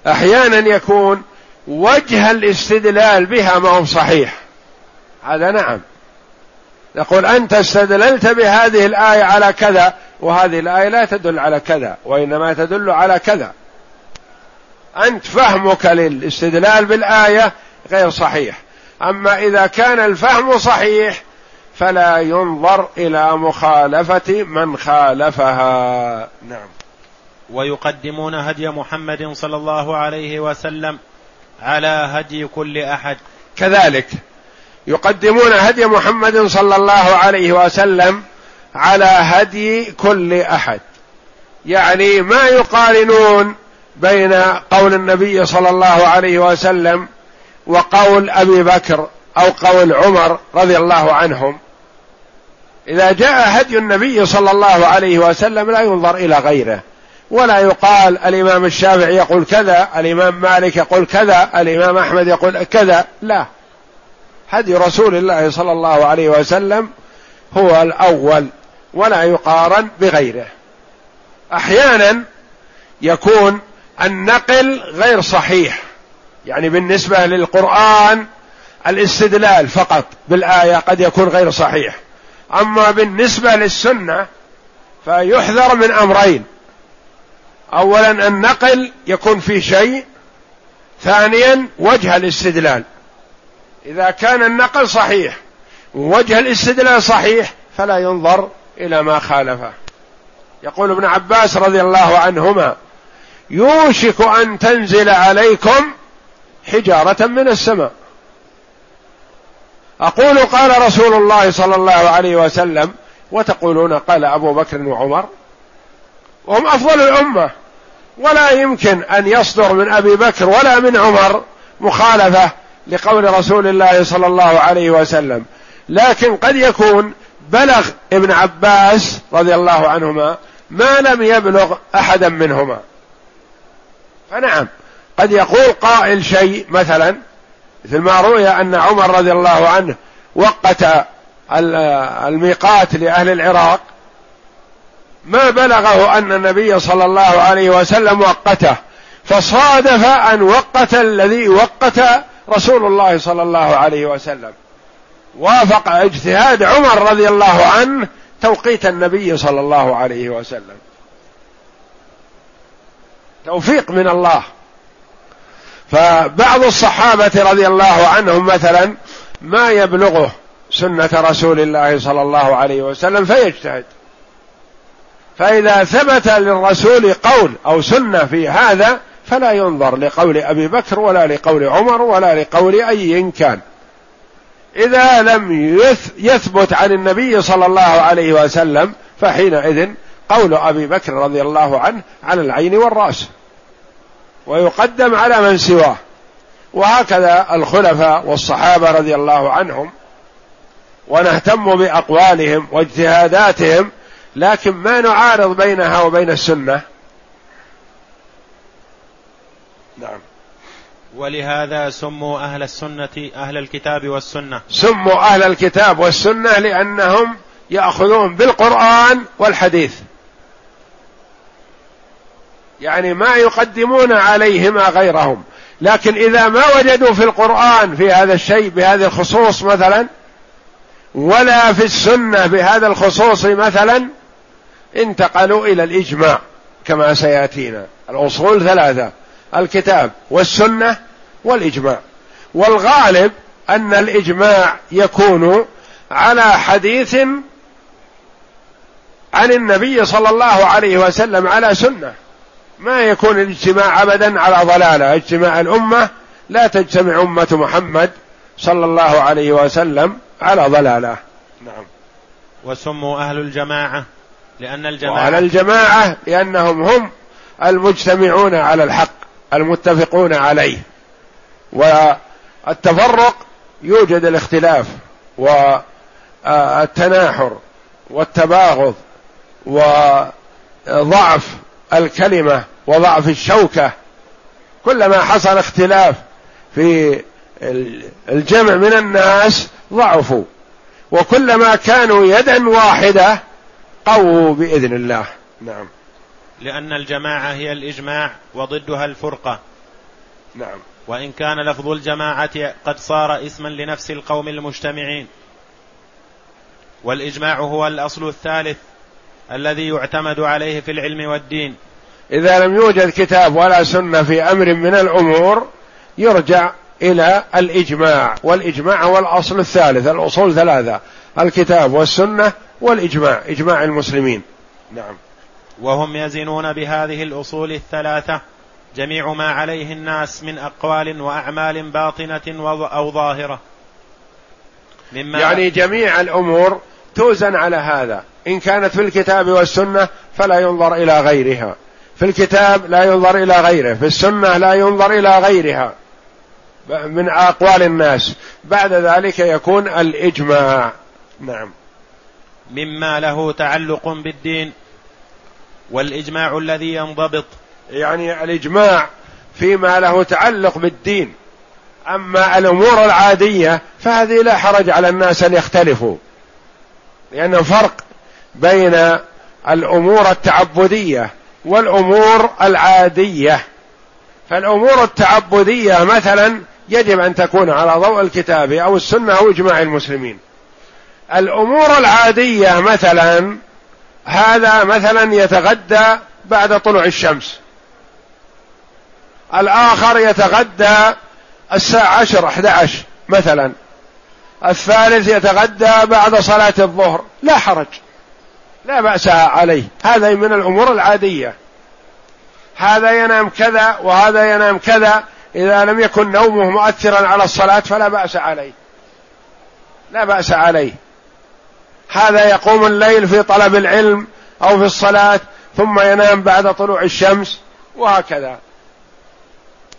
أحيانا يكون وجه الاستدلال بها ما هو صحيح. هذا نعم. نقول أنت استدللت بهذه الآية على كذا وهذه الآية لا تدل على كذا وإنما تدل على كذا. أنت فهمك للاستدلال بالآية غير صحيح. أما إذا كان الفهم صحيح فلا ينظر إلى مخالفة من خالفها. نعم. ويقدمون هدي محمد صلى الله عليه وسلم على هدي كل أحد. كذلك يقدمون هدي محمد صلى الله عليه وسلم على هدي كل أحد. يعني ما يقارنون بين قول النبي صلى الله عليه وسلم وقول أبي بكر أو قول عمر رضي الله عنهم إذا جاء هدي النبي صلى الله عليه وسلم لا ينظر إلى غيره ولا يقال الإمام الشافعي يقول كذا الإمام مالك يقول كذا الإمام أحمد يقول كذا لا. هدي رسول الله صلى الله عليه وسلم هو الأول ولا يقارن بغيره. أحيانا يكون النقل غير صحيح. يعني بالنسبة للقرآن الاستدلال فقط بالآية قد يكون غير صحيح. أما بالنسبة للسنة فيحذر من أمرين. اولا النقل يكون في شيء ثانيا وجه الاستدلال. إذا كان النقل صحيح ووجه الاستدلال صحيح فلا ينظر إلى ما خالفه. يقول ابن عباس رضي الله عنهما يوشك أن تنزل عليكم حجارة من السماء. أقول قال رسول الله صلى الله عليه وسلم وتقولون قال أبو بكر وعمر وهم أفضل الأمة. ولا يمكن أن يصدر من أبي بكر ولا من عمر مخالفة لقول رسول الله صلى الله عليه وسلم. لكن قد يكون بلغ ابن عباس رضي الله عنهما ما لم يبلغ أحدا منهما. فنعم. قد يقول قائل شيء مثلا مثل ما روي أن عمر رضي الله عنه وقت الميقات لأهل العراق ما بلغه أن النبي صلى الله عليه وسلم وقته فصادف أن وقت الذي وقت رسول الله صلى الله عليه وسلم. وافق اجتهاد عمر رضي الله عنه توقيت النبي صلى الله عليه وسلم. توفيق من الله. فبعض الصحابة رضي الله عنهم مثلا ما يبلغه سنة رسول الله صلى الله عليه وسلم فيجتهد. فإذا ثبت للرسول قول أو سنة في هذا فلا ينظر لقول أبي بكر ولا لقول عمر ولا لقول أي كان. إذا لم يثبت عن النبي صلى الله عليه وسلم فحينئذ قول أبي بكر رضي الله عنه على العين والرأس. ويقدم على من سواه. وهكذا الخلفاء والصحابة رضي الله عنهم. ونهتم بأقوالهم واجتهاداتهم لكن ما نعارض بينها وبين السنة. نعم. ولهذا سموا أهل السنة أهل الكتاب والسنة. سموا أهل الكتاب والسنة لأنهم يأخذون بالقرآن والحديث. يعني ما يقدمون عليهما غيرهم. لكن إذا ما وجدوا في القرآن في هذا الشيء بهذا الخصوص مثلا ولا في السنة بهذا الخصوص مثلا انتقلوا إلى الإجماع كما سيأتينا. الأصول ثلاثة الكتاب والسنة والإجماع. والغالب أن الإجماع يكون على حديث عن النبي صلى الله عليه وسلم على سنة. ما يكون الاجتماع ابدا على ضلالة. اجتماع الأمة لا تجتمع أمة محمد صلى الله عليه وسلم على ضلالة. نعم. وسموا أهل الجماعة لأن الجماعة وعلى الجماعة لأنهم هم المجتمعون على الحق المتفقون عليه. والتفرق يوجد الاختلاف والتناحر والتباغض وضعف الكلمة وضعف الشوكة. كلما حصل اختلاف في الجمع من الناس ضعفوا. وكلما كانوا يدا واحدة قووا بإذن الله. نعم. لأن الجماعة هي الإجماع وضدها الفرقة. نعم. وإن كان لفظ الجماعة قد صار اسما لنفس القوم المجتمعين. والإجماع هو الأصل الثالث الذي يعتمد عليه في العلم والدين. إذا لم يوجد كتاب ولا سنة في أمر من الأمور يرجع إلى الإجماع والإجماع هو الأصل الثالث الأصول ثلاثة الكتاب والسنة والإجماع إجماع المسلمين. نعم. وهم يزنون بهذه الأصول الثلاثة جميع ما عليه الناس من أقوال وأعمال باطنة أو ظاهرة. مما يعني جميع الأمور توزن على هذا. إن كانت في الكتاب والسنة فلا ينظر إلى غيرها. في الكتاب لا ينظر إلى غيره في السنة لا ينظر إلى غيرها من أقوال الناس. بعد ذلك يكون الإجماع. نعم. مما له تعلق بالدين والإجماع الذي ينضبط. يعني الإجماع فيما له تعلق بالدين. أما الأمور العادية فهذه لا حرج على الناس أن يختلفوا. لأن فرق بين الأمور التعبدية والأمور العادية. فالأمور التعبدية مثلا يجب أن تكون على ضوء الكتاب أو السنة أو إجماع المسلمين. الأمور العادية مثلا هذا مثلا يتغدى بعد طلوع الشمس. الآخر يتغدى الساعة عشر أحد عشر مثلا. الثالث يتغدى بعد صلاة الظهر. لا حرج. لا بأس عليه. هذا من الأمور العادية. هذا ينام كذا وهذا ينام كذا. إذا لم يكن نومه مؤثرا على الصلاة فلا بأس عليه. لا بأس عليه. هذا يقوم الليل في طلب العلم أو في الصلاة ثم ينام بعد طلوع الشمس وهكذا.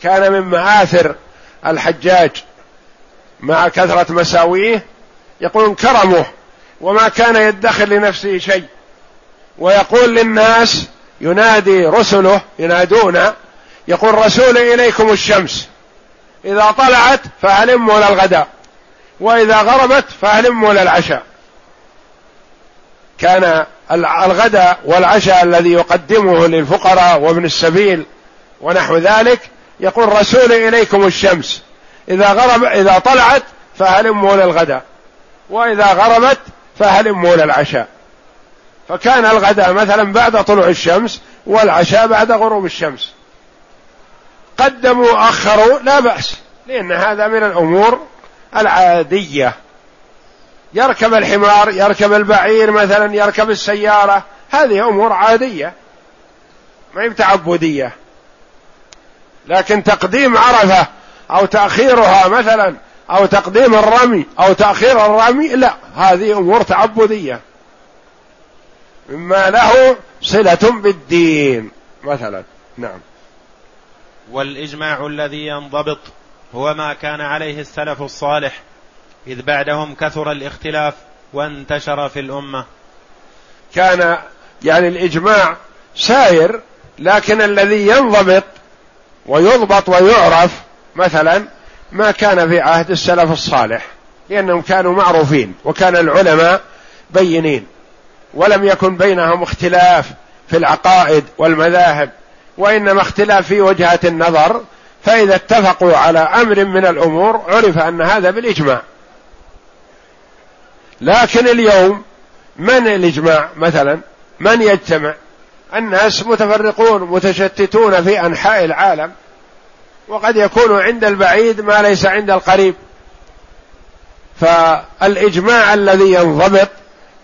كان من مآثر الحجاج مع كثرة مساويه يقول كرمه. وما كان يدخر لنفسه شيء. ويقول للناس ينادي رسله ينادون يقول رسولي إليكم الشمس. إذا طلعت فهلموا للغداء وإذا غربت فهلموا للعشاء كان الغداء والعشاء الذي يقدمه للفقراء وابن السبيل ونحو ذلك يقول رسولي إليكم الشمس. إذا غرب إذا طلعت فهلموا للغداء وإذا غربت فهلموا للعشاء فكان الغداء مثلا بعد طلوع الشمس والعشاء بعد غروب الشمس. قدموا أخروا لا بأس لأن هذا من الأمور العادية. يركب الحمار يركب البعير مثلا يركب السيارة هذه أمور عادية ما هي تعبدية لكن تقديم عرفة أو تأخيرها مثلا أو تقديم الرمي أو تأخير الرمي لا هذه أمور تعبدية. مما له صلة بالدين مثلا. نعم. والإجماع الذي ينضبط هو ما كان عليه السلف الصالح إذ بعدهم كثر الاختلاف وانتشر في الأمة. كان يعني الإجماع ساير لكن الذي ينضبط ويضبط ويعرف مثلا ما كان في عهد السلف الصالح لأنهم كانوا معروفين وكان العلماء بينين ولم يكن بينهم اختلاف في العقائد والمذاهب وإنما اختلاف في وجهة النظر فإذا اتفقوا على أمر من الأمور عرف أن هذا بالإجماع. لكن اليوم من الإجماع مثلا؟ من يجتمع؟ الناس متفرقون متشتتون في أنحاء العالم. وقد يكون عند البعيد ما ليس عند القريب. فالإجماع الذي ينضبط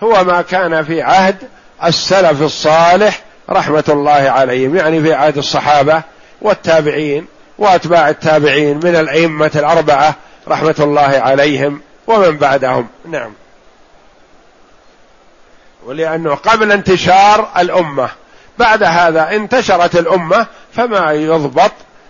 هو ما كان في عهد السلف الصالح رحمة الله عليهم يعني في عهد الصحابة والتابعين وأتباع التابعين من الأئمة الأربعة رحمة الله عليهم ومن بعدهم. نعم. ولأنه قبل انتشار الأمة بعد هذا انتشرت الأمة فما يضبط